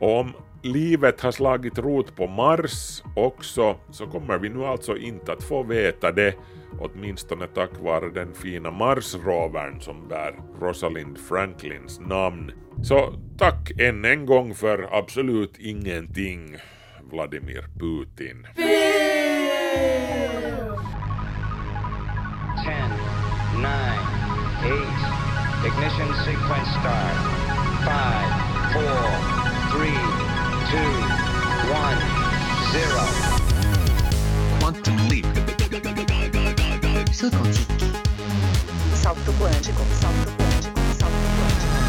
Och om livet har slagit rot på Mars också så kommer vi nu alltså inte att få veta det, åtminstone tack vare den fina Mars-rovern som bär Rosalind Franklins namn. Så tack än en gång för absolut ingenting, Vladimir Putin. Ten, nine, eight. Ignition sequence start. Five, four, three, two, one, zero. Quantum leap. Salto quântico, salto quântico, salto quântico.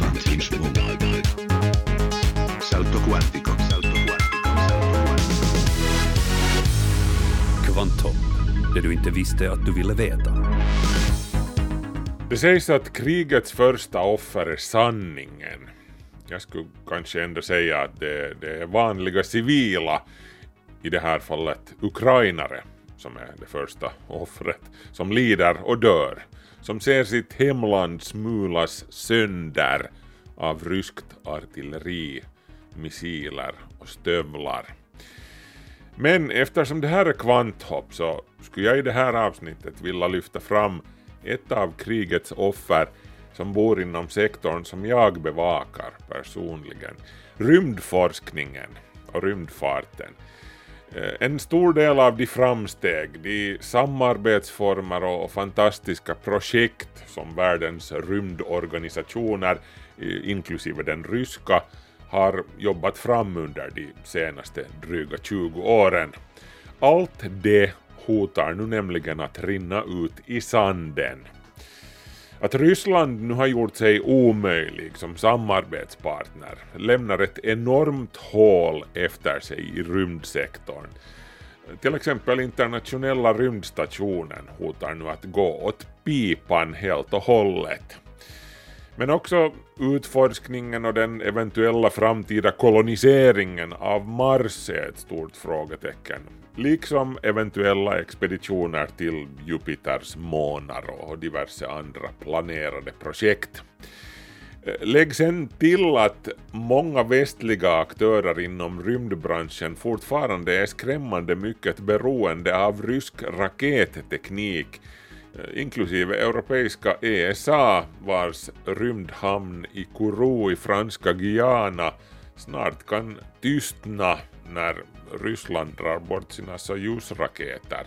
Salto. Salto. Salto det du inte visste att du ville veta. Det sägs att krigets första offer är sanningen. Jag skulle kanske ändå säga att det, det är vanliga civila, i det här fallet ukrainare, som är det första offret, som lider och dör, som ser sitt hemland smulas sönder av ryskt artilleri, missiler och stövlar. Men eftersom det här är kvanthopp så skulle jag i det här avsnittet vilja lyfta fram ett av krigets offer som bor inom sektorn som jag bevakar personligen. Rymdforskningen och rymdfarten. Eh, en stor del av de framsteg, de samarbetsformer och fantastiska projekt som världens rymdorganisationer, inklusive den ryska, har jobbat fram under de senaste dryga 20 åren. Allt det hotar nu nämligen att rinna ut i sanden. Att Ryssland nu har gjort sig omöjlig som samarbetspartner lämnar ett enormt hål efter sig i rymdsektorn. Till exempel internationella rymdstationen hotar nu att gå åt pipan helt och hållet. Men också utforskningen och den eventuella framtida koloniseringen av Mars är ett stort frågetecken. Liksom eventuella expeditioner till Jupiters månar och diverse andra planerade projekt. Eh, lägg sen till att många västliga aktörer inom rymdbranschen fortfarande är skrämmande mycket beroende av rysk raketteknik Eh, inklusive europeiska ESA vars rymdhamn i Kourou i franska Guyana snart kan tystna när Ryssland drar bort sina Soyuz-raketer.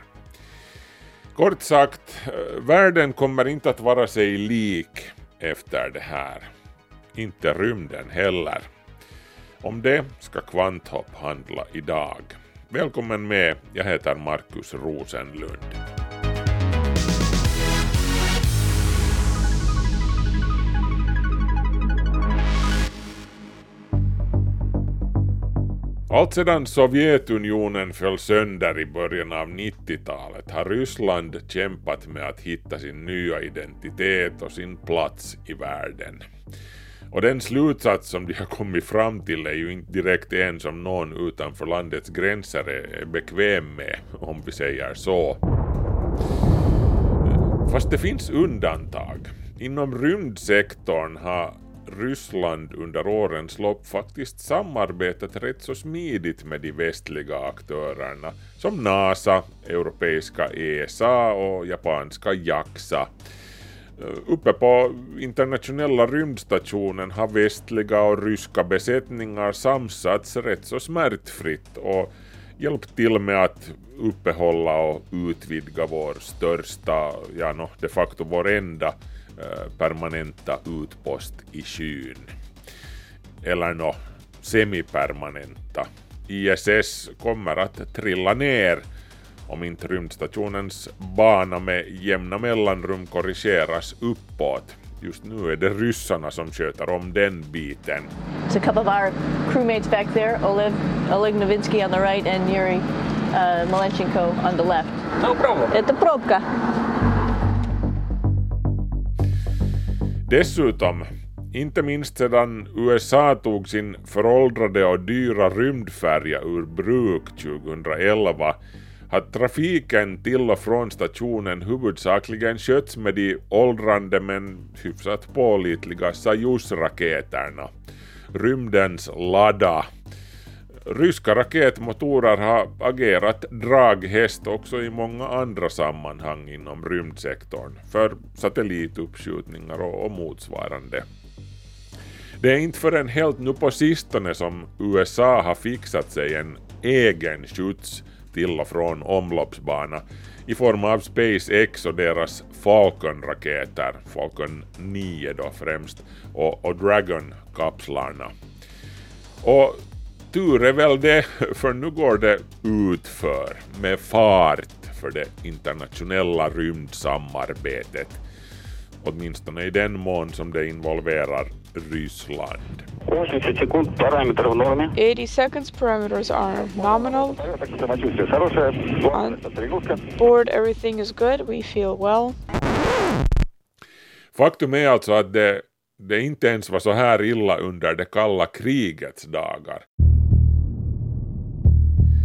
Kort sagt, eh, världen kommer inte att vara sig lik efter det här. Inte rymden heller. Om det ska Kvanthopp handla idag. Välkommen med, jag heter Markus Rosenlund. Allt sedan Sovjetunionen föll sönder i början av 90-talet har Ryssland kämpat med att hitta sin nya identitet och sin plats i världen. Och den slutsats som de har kommit fram till är ju inte direkt en som någon utanför landets gränser är bekväm med, om vi säger så. Fast det finns undantag. Inom rymdsektorn har Ryssland under årens lopp faktiskt samarbetat rätt så smidigt med de västliga aktörerna som NASA, europeiska ESA och japanska JAXA. Eh, uppe på internationella rymdstationen har västliga och ryska besättningar samsats rätt så smärtfritt och hjälpt till med att uppehålla och utvidga vår största, ja no, de facto vår enda permanenta utpost i skyn. Eller nå, semipermanenta. ISS kommer att trilla ner om inte rymdstationens bana med jämna mellanrum korrigeras uppåt. Just nu är det ryssarna som sköter om den biten. It's a couple of our crewmates back there, Oleg, Oleg Novinsky on the right and Yuri uh, Malenchenko on the left. No problem. Это пробка. Dessutom, inte minst sedan USA tog sin föråldrade och dyra rymdfärja ur bruk 2011 har trafiken till och från stationen huvudsakligen skötts med de åldrande men hyfsat pålitliga Soyuz-raketerna, rymdens ladda. Ryska raketmotorer har agerat draghäst också i många andra sammanhang inom rymdsektorn, för satellituppskjutningar och, och motsvarande. Det är inte förrän helt nu på sistone som USA har fixat sig en egen skjuts till och från omloppsbana i form av SpaceX och deras Falcon-raketer, Falcon 9 då främst, och, och Dragon-kapslarna. Och tur är väl det, för nu går det utför med fart för det internationella rymdsamarbetet. Åtminstone i den mån som det involverar Ryssland. 80 секунд, параметры в норме. 80 seconds parameters are nominal. Самочувствие хорошее. On Тренировка. board, everything is good. We feel well. Faktum är alltså att det, det inte ens var så här illa under det kalla krigets dagar.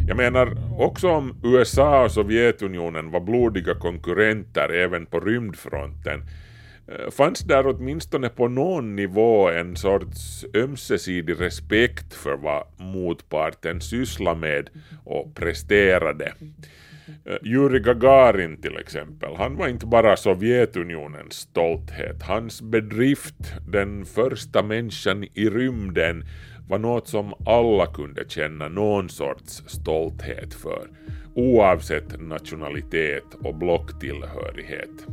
Jag menar, också om USA och Sovjetunionen var blodiga konkurrenter även på rymdfronten eh, fanns där åtminstone på någon nivå en sorts ömsesidig respekt för vad motparten sysslade med och presterade. Eh, Jurij Gagarin till exempel, han var inte bara Sovjetunionens stolthet. Hans bedrift, den första människan i rymden, var något som alla kunde känna någon sorts stolthet för, oavsett nationalitet och blocktillhörighet.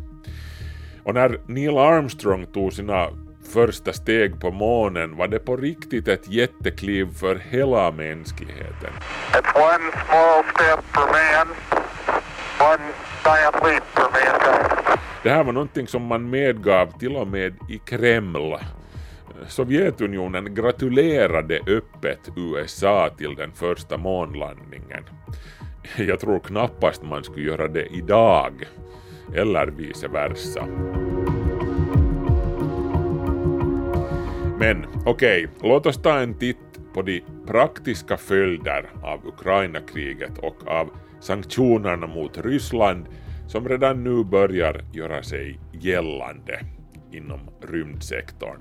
Och när Neil Armstrong tog sina första steg på månen var det på riktigt ett jättekliv för hela mänskligheten. It's one small step for man, one giant leap for mankind. Det här var någonting som man medgav till och med i Kreml. Sovjetunionen gratulerade öppet USA till den första månlandningen. Jag tror knappast man skulle göra det idag, eller vice versa. Men okej, okay, låt oss ta en titt på de praktiska följder av Ukraina-kriget och av sanktionerna mot Ryssland som redan nu börjar göra sig gällande inom rymdsektorn.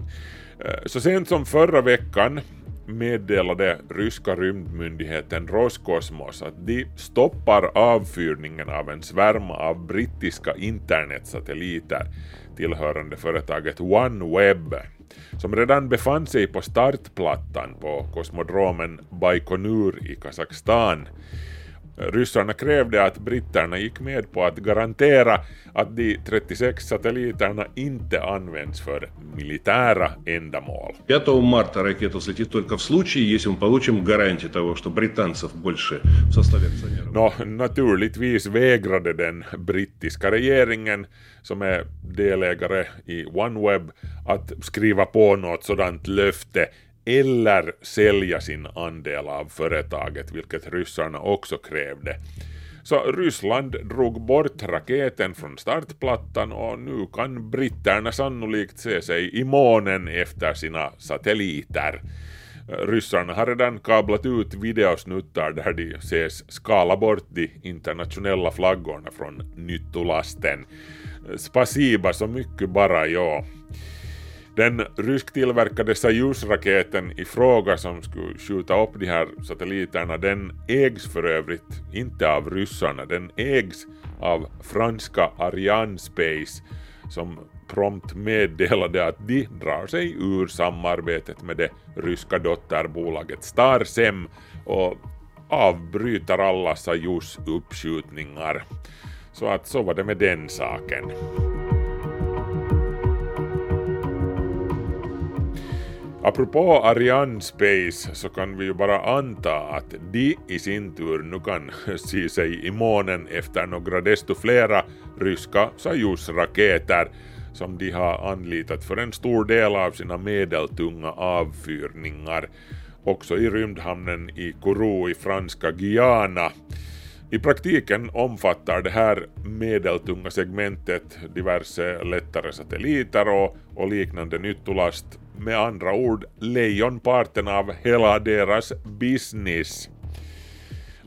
Eh, så sent som förra veckan meddelade ryska rymdmyndigheten Roskosmos att de stoppar avfyrningen av en svärm av brittiska internetsatelliter tillhörande företaget OneWeb som redan befann sig på startplattan på kosmodromen Baikonur i Kazakstan. Ryssarna krävde att britterna gick med på att garantera att de 36 satelliterna inte används för militära ändamål. 5 марта ракета взлетит только в случае, если мы получим гарантии того, что британцев больше в составе акционеров. Nå, naturligtvis vägrade den brittiska regeringen, som är delägare i OneWeb, att skriva på något sådant löfte eller sälja sin andel av företaget, vilket ryssarna också krävde. Så Ryssland drog bort raketen från startplattan och nu kan britterna sannolikt se sig i månen efter sina satelliter. Ryssarna har redan kablat ut videosnuttar där de ses skala bort de internationella flaggorna från nyttolasten. Spasiba så mycket bara, ja. Den rysktillverkade Soyuz-raketen i fråga som skulle skjuta upp de här satelliterna, den ägs för övrigt inte av ryssarna, den ägs av franska Ariane Space som prompt meddelade att de drar sig ur samarbetet med det ryska dotterbolaget Starsem och avbryter alla Soyuz-uppskjutningar. Så att så var det med den saken. Apropå Ariane Space så kan vi ju bara anta att de i sin tur nu kan se sig i månen efter några desto flera ryska Soyuz-raketer som de har anlitat för en stor del av sina medeltunga avfyrningar, också i rymdhamnen i Kourou i franska Guyana. I praktiken omfattar det här medeltunga segmentet diverse lättare satelliter och, och liknande nyttolast med andra ord lejonparten av hela deras business.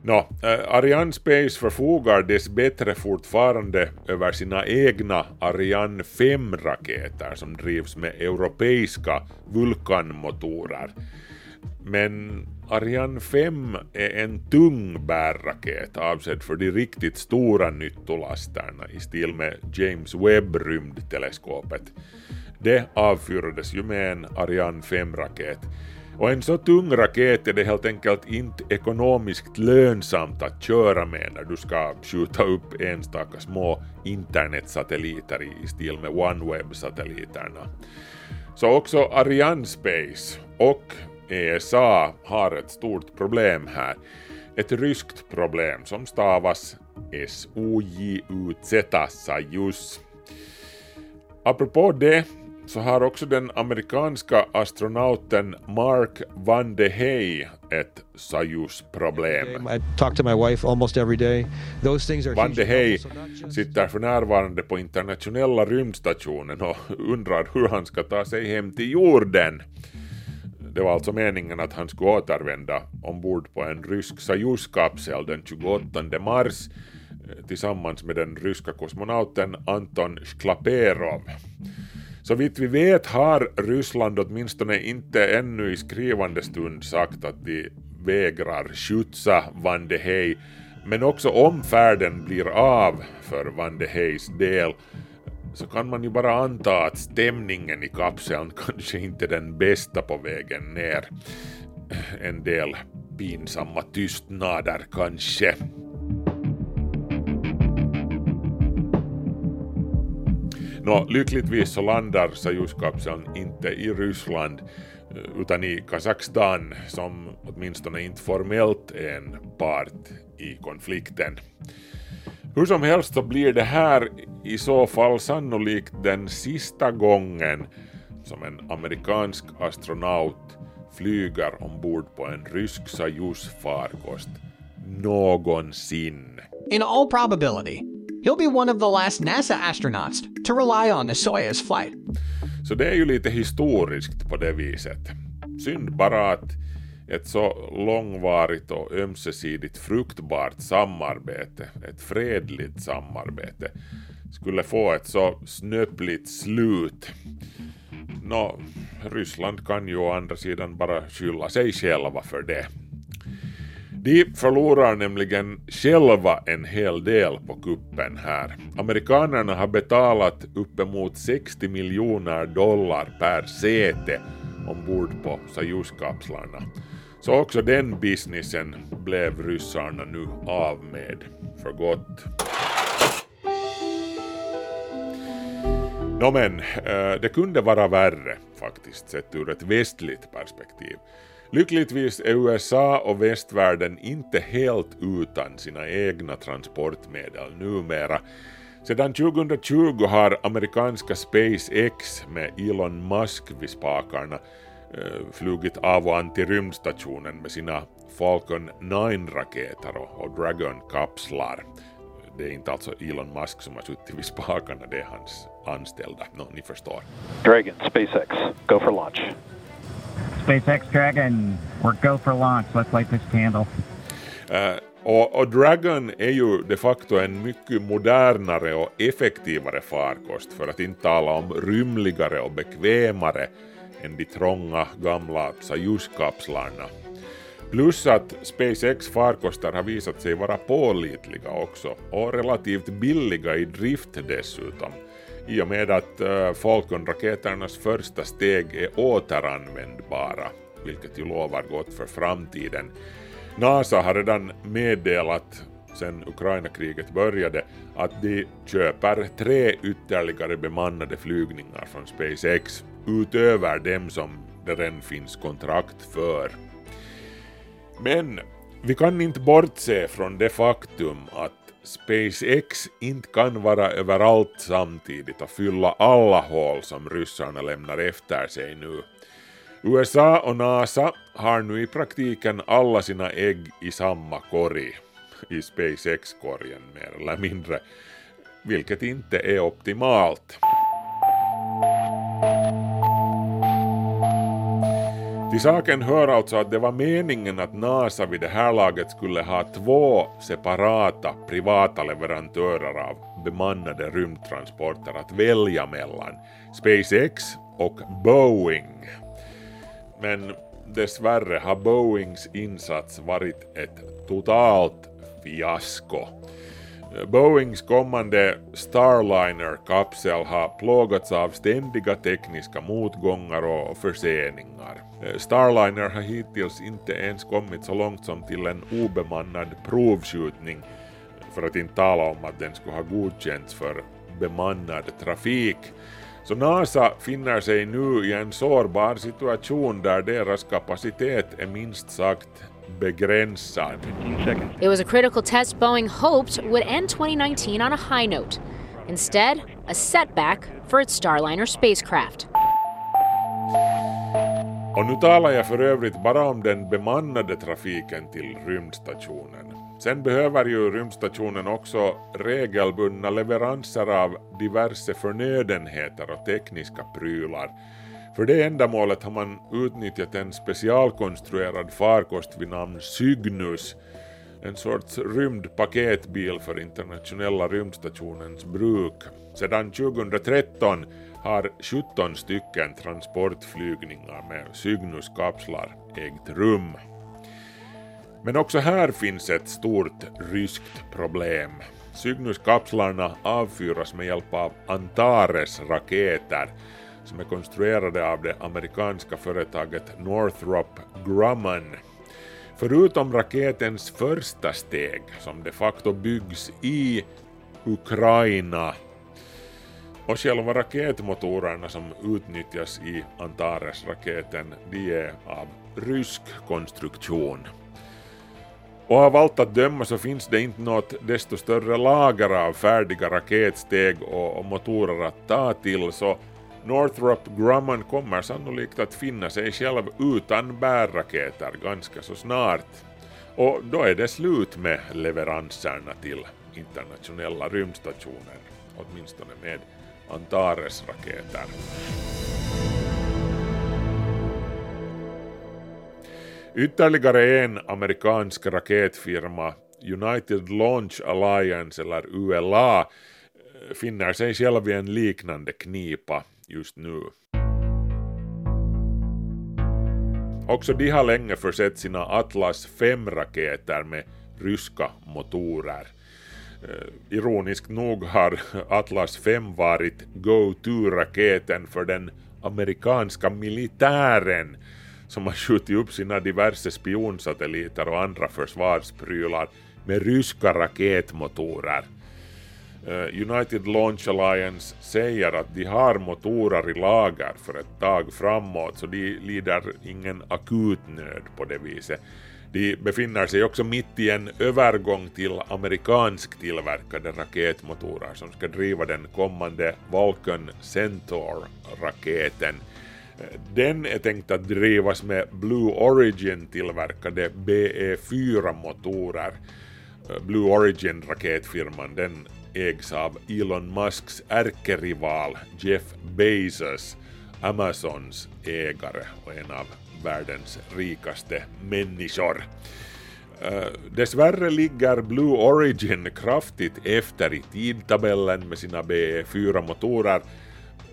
Nå, eh, Ariane Space förfogar dess bättre fortfarande över sina egna Ariane 5-raketer som drivs med europeiska vulkanmotorer. Men Ariane 5 är en tung bärraket avsedd för de riktigt stora nyttolasterna i stil med James Webb-rymdteleskopet. Det avfyrades ju med en Ariane 5-raket och en så tung raket är det helt enkelt inte ekonomiskt lönsamt att köra med när du ska skjuta upp enstaka små internetsatelliter i stil med OneWeb-satelliterna. Så också Ariane Space och ESA har ett stort problem här. Ett ryskt problem som stavas S-O-J-U-Z, Sajus. Apropå det så har också den amerikanska astronauten Mark Van de Hey ett Soyuz-problem. Van de Hey sitter för närvarande på internationella rymdstationen och undrar hur han ska ta sig hem till jorden. Det var alltså meningen att han skulle återvända ombord på en rysk Soyuz-kapsel den 28 mars eh, tillsammans med den ryska kosmonauten Anton Sklaperov. Så vitt vi vet har Ryssland åtminstone inte ännu i skrivande stund sagt att de vägrar skjutsa Van de Hey, men också om färden blir av för Van de Heys del så kan man ju bara anta att stämningen i kapseln kanske inte är den bästa på vägen ner. En del pinsamma tystnader kanske. Nå, lyckligtvis så landar Soyuz-kapseln inte i Ryssland eh, utan i Kazakstan som åtminstone inte formellt är en part i konflikten. Hur som helst så blir det här i så fall sannolikt den sista gången som en amerikansk astronaut flyger ombord på en rysk Soyuz-farkost någonsin. In all probability, he'll be one of the last NASA astronauts to rely on the Soyuz flight. Så det är ju lite historiskt på det viset. Synd bara att ett så långvarigt och ömsesidigt fruktbart samarbete, ett fredligt samarbete, skulle få ett så snöpligt slut. Nå, Ryssland kan ju å andra sidan bara skylla sig själva för det. De förlorar nämligen själva en hel del på kuppen här. Amerikanerna har betalat uppemot 60 miljoner dollar per säte ombord på Soyuz-kapslarna. Så också den businessen blev ryssarna nu av med för gott. Nå men, eh, det kunde vara värre faktiskt sett ur ett västligt perspektiv. Lyckligtvis är USA och västvärlden inte helt utan sina egna transportmedel numera. Sedan 2020 har amerikanska SpaceX med Elon Musk vid spakarna eh, flugit av och an till rymdstationen med sina Falcon 9-raketer och, Dragon-kapslar. Det är inte alltså Elon Musk som har suttit vid spakarna, det är hans anställda. No, ni förstår. Dragon, SpaceX, go for launch. SpaceX Dragon, we're go for launch. Let's light this candle. Uh, och, och, Dragon är ju de facto en mycket modernare och effektivare farkost för att inte tala om rymligare och bekvämare än de trånga gamla Soyuz-kapslarna. Plus att SpaceX farkoster har visat sig vara pålitliga också och relativt billiga i drift dessutom i och med att eh, Falcon-raketernas första steg är återanvändbara, vilket ju lovar gott för framtiden. NASA har redan meddelat sedan Ukraina-kriget började att de köper tre ytterligare bemannade flygningar från SpaceX utöver dem som det redan finns kontrakt för. Men vi kan inte bortse från det faktum att SpaceX inte kan vara överallt samtidigt och fylla alla hål som ryssarna lämnar efter sig nu. USA och NASA har nu i praktiken alla sina ägg i samma korg, i SpaceX-korgen mer eller mindre, vilket inte är optimalt. Till saken hör alltså att det var meningen att NASA vid det här laget skulle ha två separata privata leverantörer av bemannade rymdtransporter att välja mellan. SpaceX och Boeing. Men dessvärre har Boeings insats varit ett totalt fiasko. Boeings kommande Starliner-kapsel har plågats av ständiga tekniska motgångar och förseningar. Eh, Starliner har hittills inte ens kommit så långt som till en obemannad provskjutning för att inte tala om att den skulle ha godkänts för bemannad trafik. Så NASA finner sig nu i en sårbar situation där deras kapacitet är minst sagt begränsad. It was a critical test Boeing hoped would end 2019 on a high note. Instead, a setback for its Starliner spacecraft. Och nu talar jag för övrigt bara om den bemannade trafiken till rymdstationen. Sen behöver ju rymdstationen också regelbundna leveranser av diverse förnödenheter och tekniska prylar. För det ändamålet har man utnyttjat en specialkonstruerad farkost vid namn Cygnus, en sorts rymdpaketbil för internationella rymdstationens bruk. Sedan 2013 har 17 stycken transportflygningar med Cygnus-kapslar ägt rum. Men också här finns ett stort ryskt problem. Cygnus-kapslarna avfyras med hjälp av Antares-raketer som är konstruerade av det amerikanska företaget Northrop Grumman. Förutom raketens första steg, som de facto byggs i Ukraina, och själva raketmotorerna som utnyttjas i Antares-raketen, de är av rysk konstruktion. Och av allt att döma så finns det inte något desto större lager av färdiga raketsteg och, och motorer att ta till så Northrop Grumman kommer sannolikt att finna sig själv utan bärraketer ganska så snart. Och då är det slut med leveranserna till internationella rymdstationen, åtminstone med Antares-raketer. Ytterligare en amerikansk raketfirma, United Launch Alliance eller ULA, finner sig själv i en liknande knipa just nu. Också de har länge försett sina Atlas 5-raketer med ryska motorer. Eh, Ironiskt nog har Atlas 5 varit go-to-raketen för den amerikanska militären som har skjutit upp sina diverse spionsatelliter och andra försvarsprylar med ryska raketmotorer. Eh, United Launch Alliance säger att de har motorer i lager för ett tag framåt så de lider ingen akut nöd på det viset. De befinner sig också mitt i en övergång till amerikansktillverkade raketmotorer som ska driva den kommande Vulcan Centaur-raketen. Den är tänkt att drivas med Blue Origin tillverkade BE-4-motorer. Blue Origin-raketfirman den ägs av Elon Musks ärkerival Jeff Bezos, Amazons ägare och en av världens rikaste människor. Eh, dessvärre ligger Blue Origin kraftigt efter i tidtabellen med sina BE4-motorer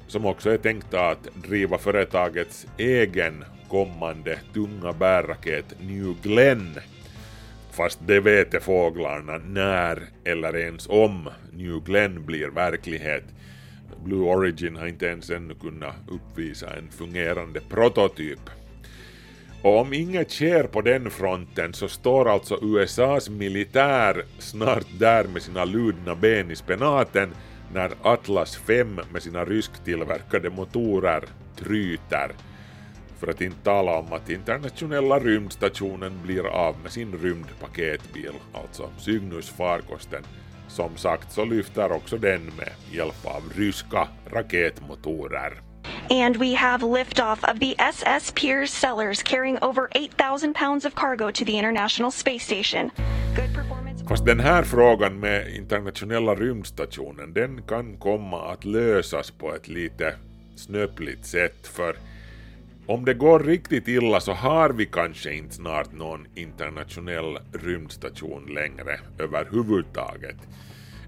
som också är tänkta att driva företagets egen kommande tunga bärraket New Glenn. Fast det vet fåglarna när eller ens om New Glenn blir verklighet. Blue Origin har inte ens ännu kunnat uppvisa en fungerande prototyp. Och om inget sker på den fronten så står alltså USAs militär snart där med sina ludna ben i spenaten när Atlas 5 med sina rysktillverkade motorer tryter. För att inte tala om att internationella rymdstationen blir av med sin rymdpaketbil, alltså Cygnus-farkosten. Som sagt så lyfter också den med hjälp av ryska raketmotorer. And we have liftoff of the SS Piers Sellers carrying over 8,000 pounds of cargo to the International Space Station. Good performance. Fast den här frågan med internationella rymdstationen, den kan komma att lösas på ett lite snöpligt sätt för om det går riktigt illa så har vi kanske inte snart någon internationell rymdstation längre överhuvudtaget.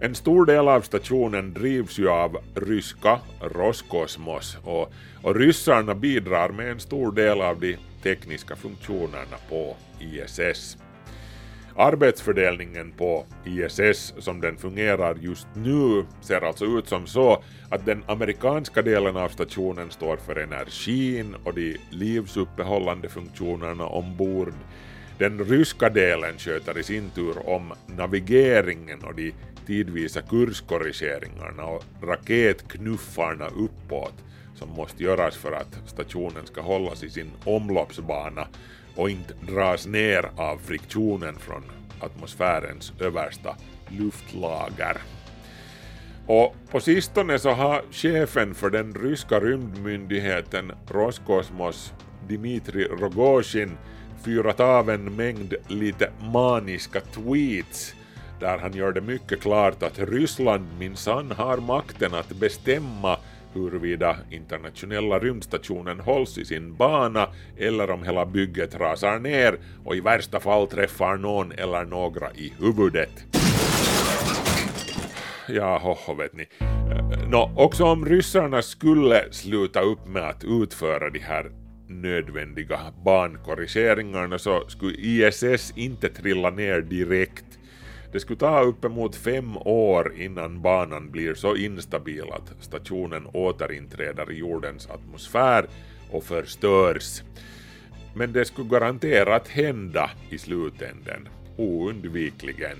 En stor del av stationen drivs ju av ryska Roskosmos och, och ryssarna bidrar med en stor del av de tekniska funktionerna på ISS. Arbetsfördelningen på ISS som den fungerar just nu ser alltså ut som så att den amerikanska delen av stationen står för energin och de livsuppehållande funktionerna ombord. Den ryska delen sköter i sin tur om navigeringen och de tidvisa kurskorrigeringarna och raketknuffarna uppåt som måste göras för att stationen ska hållas i sin omloppsbana och inte dras ner av friktionen från atmosfärens översta luftlager. Och på sistone så har chefen för den ryska rymdmyndigheten Roskosmos, Dmitri Rogozin, fyrat av en mängd lite maniska tweets där han gör det mycket klart att Ryssland minsann har makten att bestämma huruvida internationella rymdstationen hålls i sin bana eller om hela bygget rasar ner och i värsta fall träffar någon eller några i huvudet. Ja, hoho vet ni. Nå, också om ryssarna skulle sluta upp med att utföra de här nödvändiga bankorrigeringarna så skulle ISS inte trilla ner direkt det skulle ta uppemot fem år innan banan blir så instabil att stationen återinträder i jordens atmosfär och förstörs. Men det skulle garanterat hända i slutänden, oundvikligen.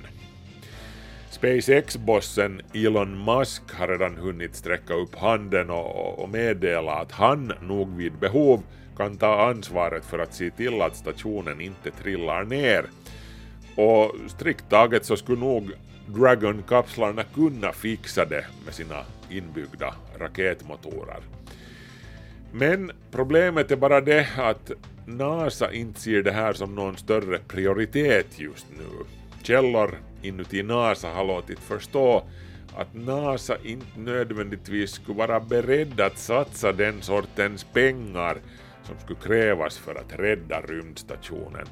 SpaceX-bossen Elon Musk har redan hunnit sträcka upp handen och, meddela att han nog vid behov kan ta ansvaret för att se till att stationen inte trillar ner och strikt taget så skulle nog Dragon-kapslarna kunna fixa det med sina inbyggda raketmotorer. Men problemet är bara det att NASA inte ser det här som någon större prioritet just nu. Källor inuti NASA har låtit förstå att NASA inte nödvändigtvis skulle vara beredd att satsa den sortens pengar som skulle krävas för att rädda rymdstationen.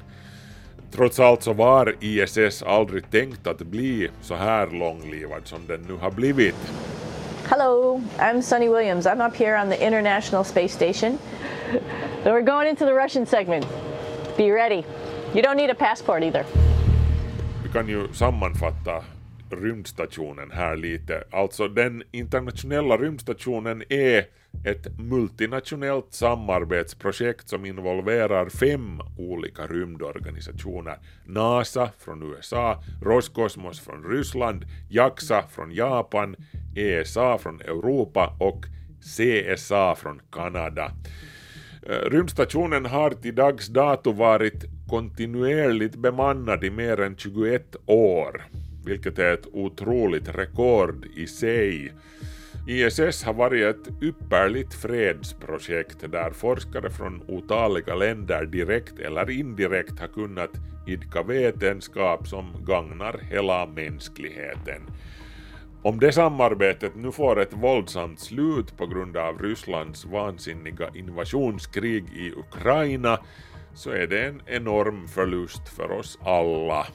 Trots allt så var ISS aldrig tänkt att bli så här långlivad som den nu har blivit. Hello, I'm Sunny Williams. I'm up here on the International Space Station. We're going into the Russian segment. Be ready. You don't need a passport either. Vi kan ju sammanfatta rymdstationen här lite. Alltså den internationella rymdstationen är ett multinationellt samarbetsprojekt som involverar fem olika rymdorganisationer. NASA från USA, Roskosmos från Ryssland, JAXA från Japan, ESA från Europa och CSA från Kanada. Eh, rymdstationen har till dags dato varit kontinuerligt bemannad i mer än 21 år, vilket är ett otroligt rekord i sig. ISS har varit ett ypperligt fredsprojekt där forskare från otaliga länder direkt eller indirekt har kunnat idka vetenskap som gagnar hela mänskligheten. Om det samarbetet nu får ett våldsamt slut på grund av Rysslands vansinniga invasionskrig i Ukraina så är det en enorm förlust för oss alla.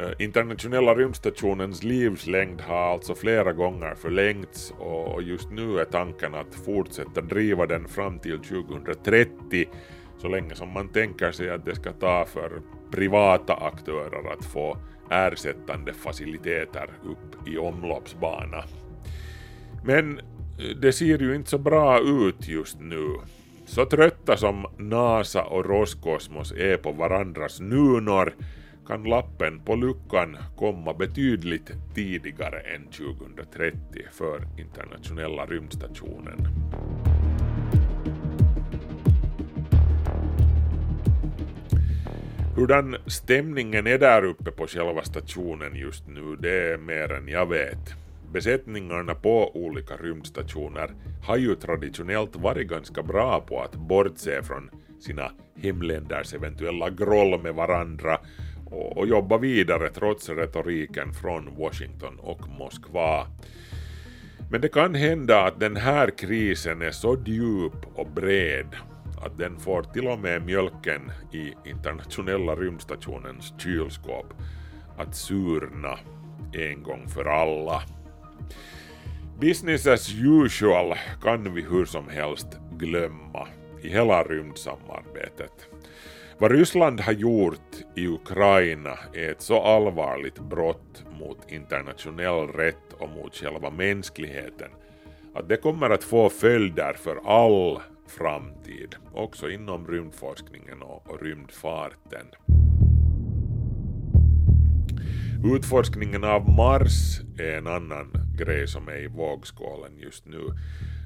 Eh, internationella rymdstationens livslängd har alltså flera gånger förlängts och just nu är tanken att fortsätta driva den fram till 2030 så länge som man tänker sig att det ska ta för privata aktörer att få ersättande faciliteter upp i omloppsbana. Men eh, det ser ju inte så bra ut just nu. Så trötta som NASA och Roskosmos är på varandras nunor kan lappen på luckan komma betydligt tidigare än 2030 för internationella rymdstationen. Hurdan stämningen är där uppe på själva stationen just nu, det är mer än jag vet. Besättningarna på olika rymdstationer har ju traditionellt varit ganska bra på att bortse från sina hemländers eventuella groll med varandra och, och jobba vidare trots retoriken från Washington och Moskva. Men det kan hända att den här krisen är så djup och bred att den får till och med mjölken i internationella rymdstationens kylskåp att surna en gång för alla. Business as usual kan vi hur som helst glömma i hela rymdsamarbetet. Vad Ryssland har gjort i Ukraina är ett så allvarligt brott mot internationell rätt och mot själva mänskligheten att det kommer att få följder för all framtid, också inom rymdforskningen och, rymdfarten. Utforskningen av Mars är en annan grej som är i vågskålen just nu.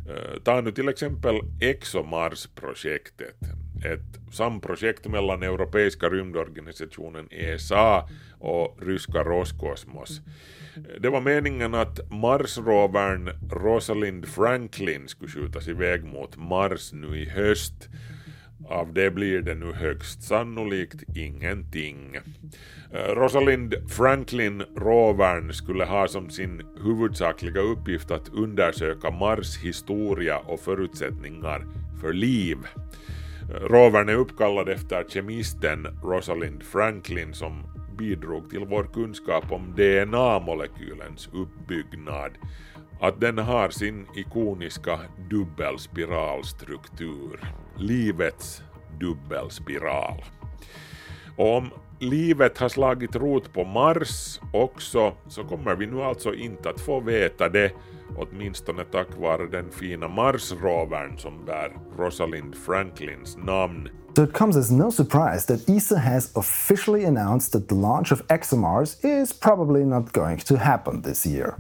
Eh, ta nu till exempel ExoMars-projektet, ett samprojekt mellan Europeiska rymdorganisationen ESA och ryska Roskosmos. Det var meningen att Marsrovern Rosalind Franklin skulle skjutas iväg mot Mars nu i höst. Av det blir det nu högst sannolikt ingenting. Eh, Rosalind Franklin rovern skulle ha som sin huvudsakliga uppgift att undersöka Mars historia och förutsättningar för liv. Rovern är uppkallad efter kemisten Rosalind Franklin som bidrog till vår kunskap om DNA-molekylens uppbyggnad, att den har sin ikoniska dubbelspiralstruktur, livets dubbelspiral. Och om livet har slagit rot på Mars också så kommer vi nu alltså inte att få veta det, åtminstone tack vare den fina Mars-rovern som bär Rosalind Franklins namn. So it comes as no surprise that ESA has officially announced that the launch of ExoMars is probably not going to happen this year.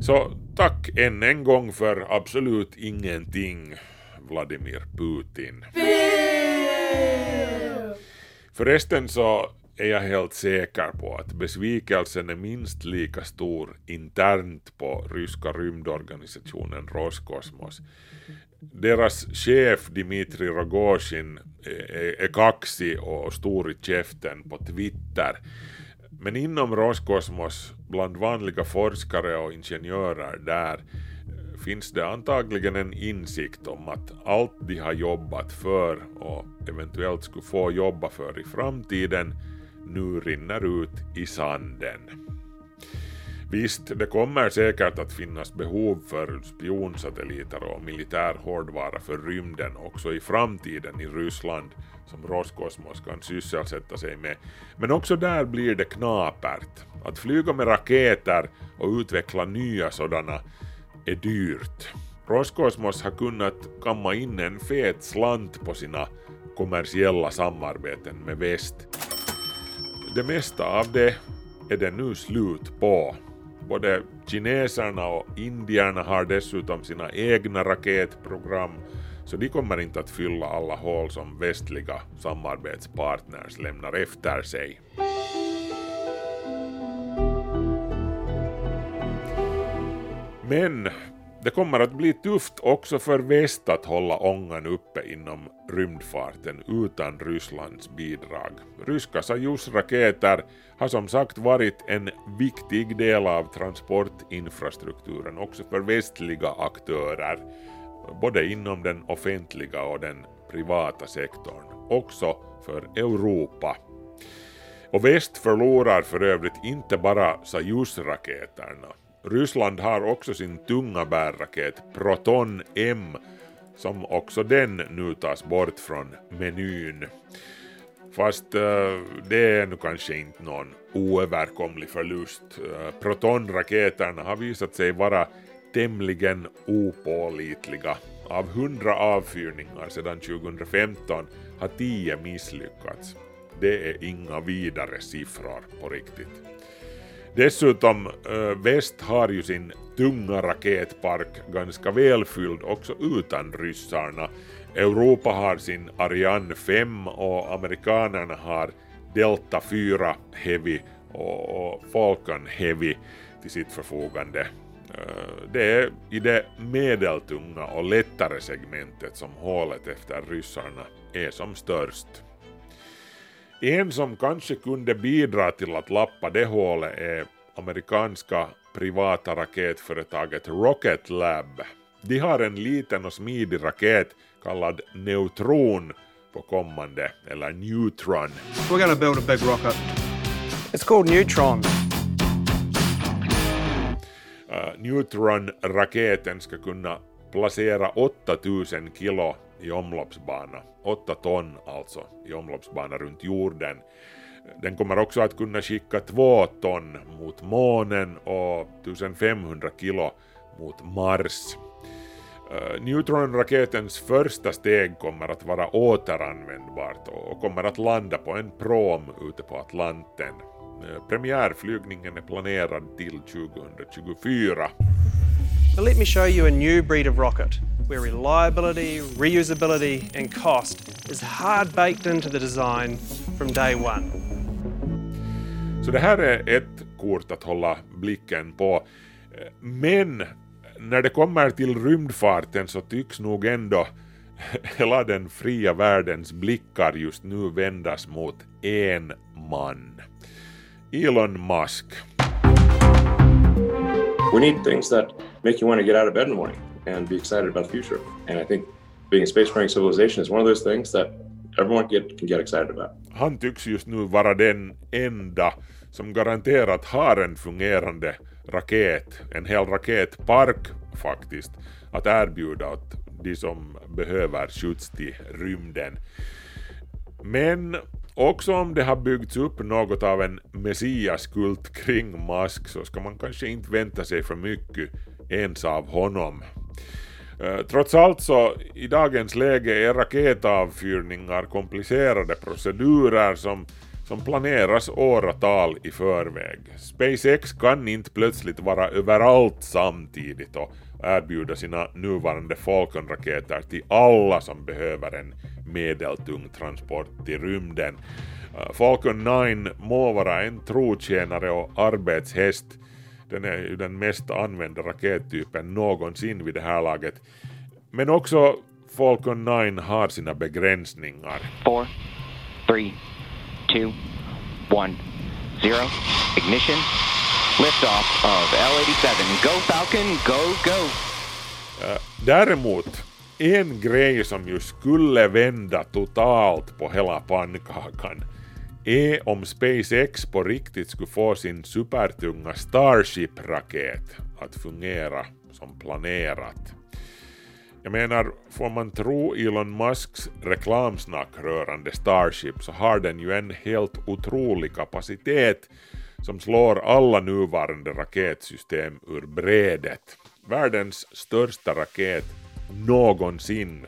Så tack än en gång för absolut ingenting, Vladimir Putin. Förresten så är jag helt säker på att besvikelsen är minst lika stor internt på ryska rymdorganisationen Roskosmos. Deras chef Dmitri Rogozin är, är kaxig och stor i käften på Twitter. Men inom Roskosmos, bland vanliga forskare och ingenjörer där, finns det antagligen en insikt om att allt de har jobbat för och eventuellt skulle få jobba för i framtiden nu rinner ut i sanden. Visst, det kommer säkert att finnas behov för spionsatelliter och militär hårdvara för rymden också i framtiden i Ryssland som Roskosmos kan sysselsätta sig med. Men också där blir det knapert. Att flyga med raketer och utveckla nya sådana är dyrt. Roskosmos har kunnat kamma in en fet slant på sina kommersiella samarbeten med väst. Det mesta av det är det nu slut på. Både kineserna och indierna har dessutom sina egna raketprogram så de kommer inte att fylla alla hål som västliga samarbetspartners lämnar efter sig. Men det kommer att bli tufft också för väst att hålla ångan uppe inom rymdfarten utan Rysslands bidrag. Ryska Sojus-raketer har som sagt varit en viktig del av transportinfrastrukturen också för västliga aktörer, både inom den offentliga och den privata sektorn, också för Europa. Och väst förlorar för övrigt inte bara Sojus-raketerna. Ryssland har också sin tunga bärraket Proton M som också den nu tas bort från menyn. Fast uh, det är nu kanske inte någon oöverkomlig förlust. Eh, uh, Protonraketerna har visat sig vara tämligen opålitliga. Av 100 avfyrningar sedan 2015 har 10 misslyckats. Det är inga vidare siffror på riktigt. Dessutom, eh, väst har ju sin tunga raketpark ganska välfylld också utan ryssarna. Europa har sin Ariane 5 och amerikanerna har Delta 4 Heavy och Falcon Heavy till sitt förfogande. Eh, det är i det medeltunga och lättare segmentet som hålet efter ryssarna är som störst. En som kanske kunde bidra till att lappa det hålet är amerikanska privata raketföretaget Rocket Lab. De har en liten och smidig raket kallad Neutron på kommande, eller Neutron. We're to build a big rocket. It's called Neutron. Uh, Neutron-raketen ska kunna placera 8000 kilo i omloppsbana, 8 ton alltså, i omloppsbana runt jorden. Den kommer också att kunna skicka 2 ton mot månen och 1500 kilo mot Mars. Neutronraketens Neutron-raketens första steg kommer att vara återanvändbart och kommer att landa på en prom ute på Atlanten. Eh, premiärflygningen är planerad till 2024. Let me show you a new breed of rocket where reliability, reusability and cost is hard baked into the design from day one. Så det här är ett kort att hålla blicken på. Men när det kommer till rymdfarten så tycks nog ändå hela den fria världens blickar just nu vändas mot en man. Elon Musk. We need things that make you want to get out of bed in the morning and be excited about the future. And I think being a spacefaring civilization is one of those things that everyone get, can get excited about. Han tycks just nu vara den enda som garanterat har en fungerande raket, en hel raketpark faktiskt, att erbjuda åt de som behöver skjuts till rymden. Men också om det har byggts upp något av en messiaskult kring Musk så ska man kanske inte vänta sig för mycket ens av honom. Eh, trots allt så i dagens läge är raketavfyrningar komplicerade procedurer som, som planeras åratal i förväg. SpaceX kan inte plötsligt vara överallt samtidigt och erbjuda sina nuvarande Falcon-raketer till alla som behöver en medeltung transport till rymden. Eh, Falcon 9 må vara en trotjänare och arbetshäst den är ju den mest använda rakettypen någonsin vid det här laget. Men också Falcon 9 har sina begränsningar. 4, 3, 2, 1, 0. Ignition. Liftoff of L-87. Go Falcon, go, go! Uh, däremot, en grej som ju skulle vända totalt på hela pannkakan är om SpaceX på riktigt skulle få sin supertunga Starship-raket att fungera som planerat. Jag menar, får man tro Elon Musks reklamsnack rörande Starship så har den ju en helt otrolig kapacitet som slår alla nuvarande raketsystem ur brädet. Världens största raket någonsin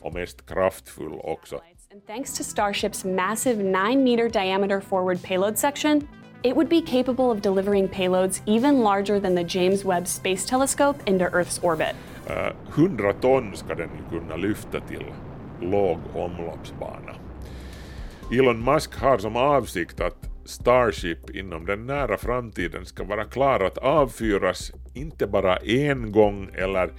och mest kraftfull också. And thanks to Starship's massive 9 meter diameter forward payload section, it would be capable of delivering payloads even larger than the James Webb Space Telescope into Earth's orbit. Uh, 100 ton ska den kunna lyfta till låg omloppsbana. Elon Musk har som avsikt att Starship inom den nära framtiden ska vara klar att avfyras inte bara en gång eller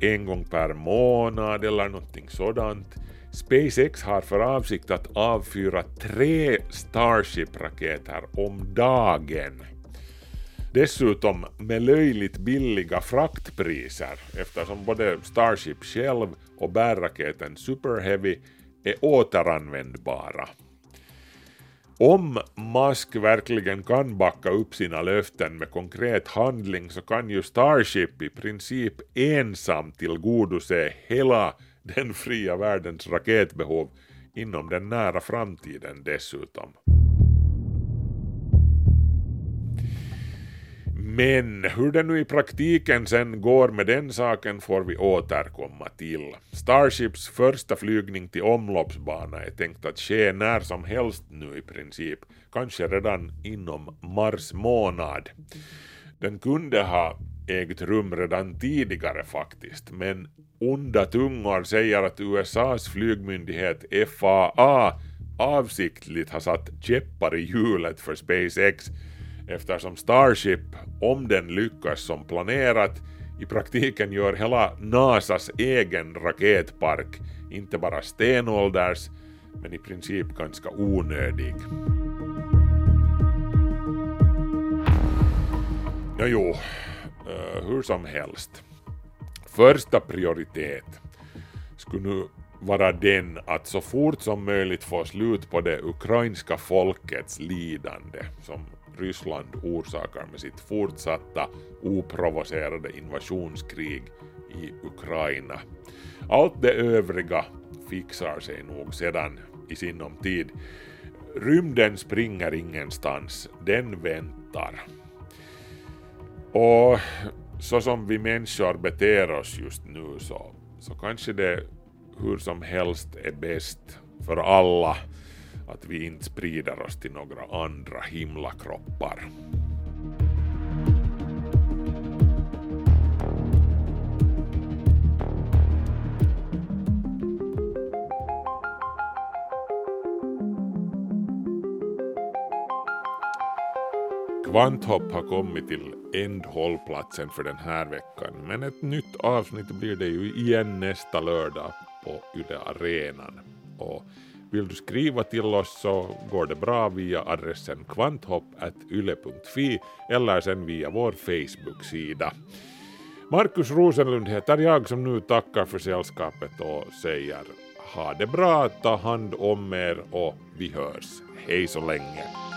en gång per månad eller någonting sådant. SpaceX har för avsikt att avfyra tre Starship-raketer om dagen. Dessutom med löjligt billiga fraktpriser eftersom både Starship själv och bärraketen Super Heavy är återanvändbara. Om Musk verkligen kan backa upp sina löften med konkret handling så kan ju Starship i princip ensam tillgodose hela den fria världens raketbehov inom den nära framtiden dessutom. Men hur det nu i praktiken sen går med den saken får vi återkomma till. Starships första flygning till omloppsbana är tänkt att ske när som helst nu i princip, kanske redan inom mars månad. Den kunde ha ägt rum redan tidigare faktiskt, men onda tungor säger att USAs flygmyndighet FAA avsiktligt har satt käppar i hjulet för SpaceX eftersom Starship, om den lyckas som planerat, i praktiken gör hela NASAs egen raketpark inte bara stenålders, men i princip ganska onödig. Ja, jo, uh, hur som helst. första prioritet skulle nu vara den att så fort som möjligt få slut på det ukrainska folkets lidande som Ryssland orsakar med sitt fortsatta oprovocerade invasionskrig i Ukraina. Allt det övriga fixar sig nog sedan i sinom tid. Rymden springer ingenstans, den väntar. Och så som vi människor beter oss just nu så, så kanske det hur som helst är bäst för alla att vi inte sprider oss till några andra himlakroppar. Kvanthopp har kommit till ändhållplatsen för den här veckan, men ett nytt avsnitt blir det ju igen nästa lördag på Yle Arenan. Och vill du skriva till oss så går det bra via adressen kvanthopp.yle.fi eller sen via vår Facebook-sida. Markus Rosenlund heter jag som nu tackar för sällskapet och säger ha det bra, ta hand om er och vi hörs. Hej så länge.